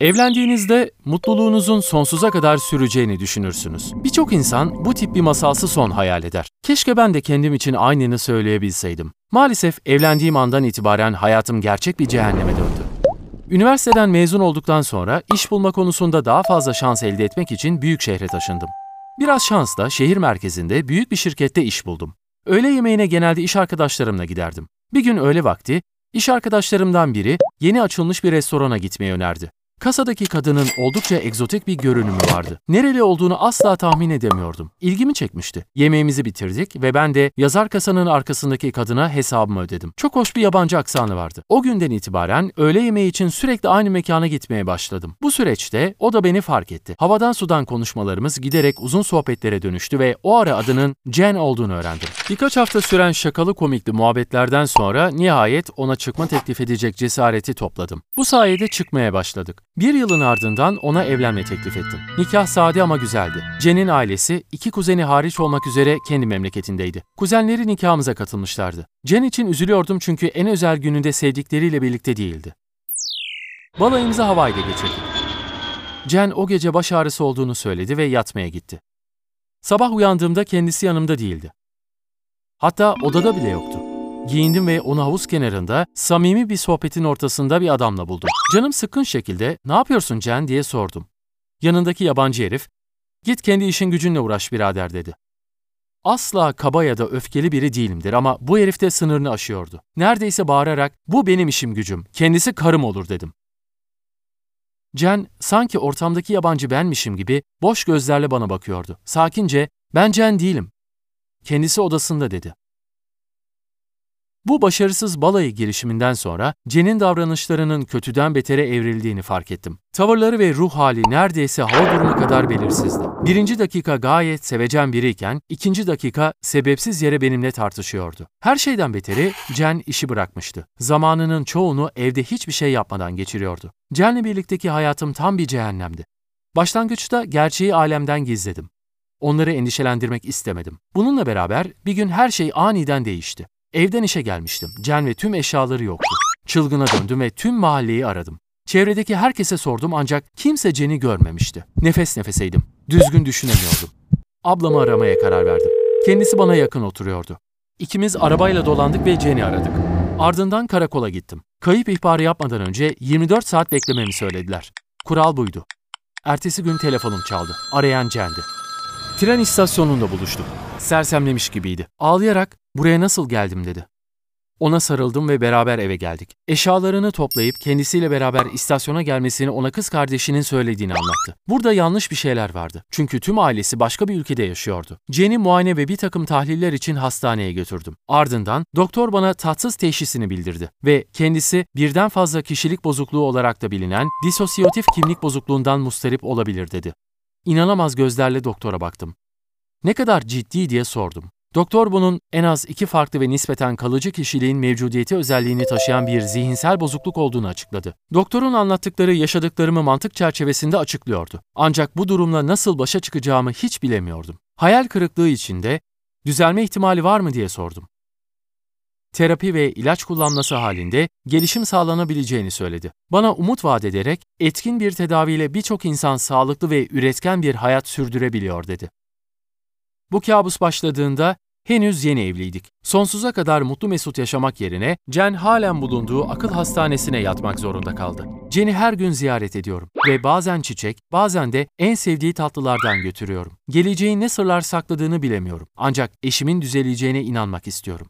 Evlendiğinizde mutluluğunuzun sonsuza kadar süreceğini düşünürsünüz. Birçok insan bu tip bir masalsı son hayal eder. Keşke ben de kendim için aynını söyleyebilseydim. Maalesef evlendiğim andan itibaren hayatım gerçek bir cehenneme döndü. Üniversiteden mezun olduktan sonra iş bulma konusunda daha fazla şans elde etmek için büyük şehre taşındım. Biraz şansla şehir merkezinde büyük bir şirkette iş buldum. Öğle yemeğine genelde iş arkadaşlarımla giderdim. Bir gün öğle vakti iş arkadaşlarımdan biri yeni açılmış bir restorana gitmeyi önerdi. Kasadaki kadının oldukça egzotik bir görünümü vardı. Nereli olduğunu asla tahmin edemiyordum. İlgimi çekmişti. Yemeğimizi bitirdik ve ben de yazar kasanın arkasındaki kadına hesabımı ödedim. Çok hoş bir yabancı aksanı vardı. O günden itibaren öğle yemeği için sürekli aynı mekana gitmeye başladım. Bu süreçte o da beni fark etti. Havadan sudan konuşmalarımız giderek uzun sohbetlere dönüştü ve o ara adının Jen olduğunu öğrendim. Birkaç hafta süren şakalı komikli muhabbetlerden sonra nihayet ona çıkma teklif edecek cesareti topladım. Bu sayede çıkmaya başladık. Bir yılın ardından ona evlenme teklif ettim. Nikah sade ama güzeldi. Jen'in ailesi iki kuzeni hariç olmak üzere kendi memleketindeydi. Kuzenleri nikahımıza katılmışlardı. Jen için üzülüyordum çünkü en özel gününde sevdikleriyle birlikte değildi. Balayımızı Hawaii'de geçirdik. Jen o gece baş ağrısı olduğunu söyledi ve yatmaya gitti. Sabah uyandığımda kendisi yanımda değildi. Hatta odada bile yoktu. Giyindim ve onu havuz kenarında samimi bir sohbetin ortasında bir adamla buldum. Canım sıkkın şekilde ne yapıyorsun Jen diye sordum. Yanındaki yabancı herif git kendi işin gücünle uğraş birader dedi. Asla kaba ya da öfkeli biri değilimdir ama bu herif de sınırını aşıyordu. Neredeyse bağırarak bu benim işim gücüm, kendisi karım olur dedim. Jen sanki ortamdaki yabancı benmişim gibi boş gözlerle bana bakıyordu. Sakince ben Jen değilim. Kendisi odasında dedi. Bu başarısız balayı girişiminden sonra Jen'in davranışlarının kötüden betere evrildiğini fark ettim. Tavırları ve ruh hali neredeyse hava durumu kadar belirsizdi. Birinci dakika gayet sevecen biriyken, ikinci dakika sebepsiz yere benimle tartışıyordu. Her şeyden beteri Jen işi bırakmıştı. Zamanının çoğunu evde hiçbir şey yapmadan geçiriyordu. Jen'le birlikteki hayatım tam bir cehennemdi. Başlangıçta gerçeği alemden gizledim. Onları endişelendirmek istemedim. Bununla beraber bir gün her şey aniden değişti. Evden işe gelmiştim. Cen ve tüm eşyaları yoktu. Çılgına döndüm ve tüm mahalleyi aradım. Çevredeki herkese sordum ancak kimse Cen'i görmemişti. Nefes nefeseydim. Düzgün düşünemiyordum. Ablamı aramaya karar verdim. Kendisi bana yakın oturuyordu. İkimiz arabayla dolandık ve Cen'i aradık. Ardından karakola gittim. Kayıp ihbarı yapmadan önce 24 saat beklememi söylediler. Kural buydu. Ertesi gün telefonum çaldı. Arayan Cen'di. Tren istasyonunda buluştuk. Sersemlemiş gibiydi. Ağlayarak buraya nasıl geldim dedi. Ona sarıldım ve beraber eve geldik. Eşyalarını toplayıp kendisiyle beraber istasyona gelmesini ona kız kardeşinin söylediğini anlattı. Burada yanlış bir şeyler vardı. Çünkü tüm ailesi başka bir ülkede yaşıyordu. Jenny muayene ve bir takım tahliller için hastaneye götürdüm. Ardından doktor bana tatsız teşhisini bildirdi ve kendisi birden fazla kişilik bozukluğu olarak da bilinen disosiyatif kimlik bozukluğundan mustarip olabilir dedi. İnanamaz gözlerle doktora baktım. Ne kadar ciddi diye sordum. Doktor bunun en az iki farklı ve nispeten kalıcı kişiliğin mevcudiyeti özelliğini taşıyan bir zihinsel bozukluk olduğunu açıkladı. Doktorun anlattıkları yaşadıklarımı mantık çerçevesinde açıklıyordu. Ancak bu durumla nasıl başa çıkacağımı hiç bilemiyordum. Hayal kırıklığı içinde düzelme ihtimali var mı diye sordum. Terapi ve ilaç kullanması halinde gelişim sağlanabileceğini söyledi. Bana umut vaat ederek etkin bir tedaviyle birçok insan sağlıklı ve üretken bir hayat sürdürebiliyor dedi. Bu kabus başladığında henüz yeni evliydik. Sonsuza kadar mutlu mesut yaşamak yerine Jen halen bulunduğu akıl hastanesine yatmak zorunda kaldı. Jen'i her gün ziyaret ediyorum ve bazen çiçek, bazen de en sevdiği tatlılardan götürüyorum. Geleceğin ne sırlar sakladığını bilemiyorum. Ancak eşimin düzeleceğine inanmak istiyorum.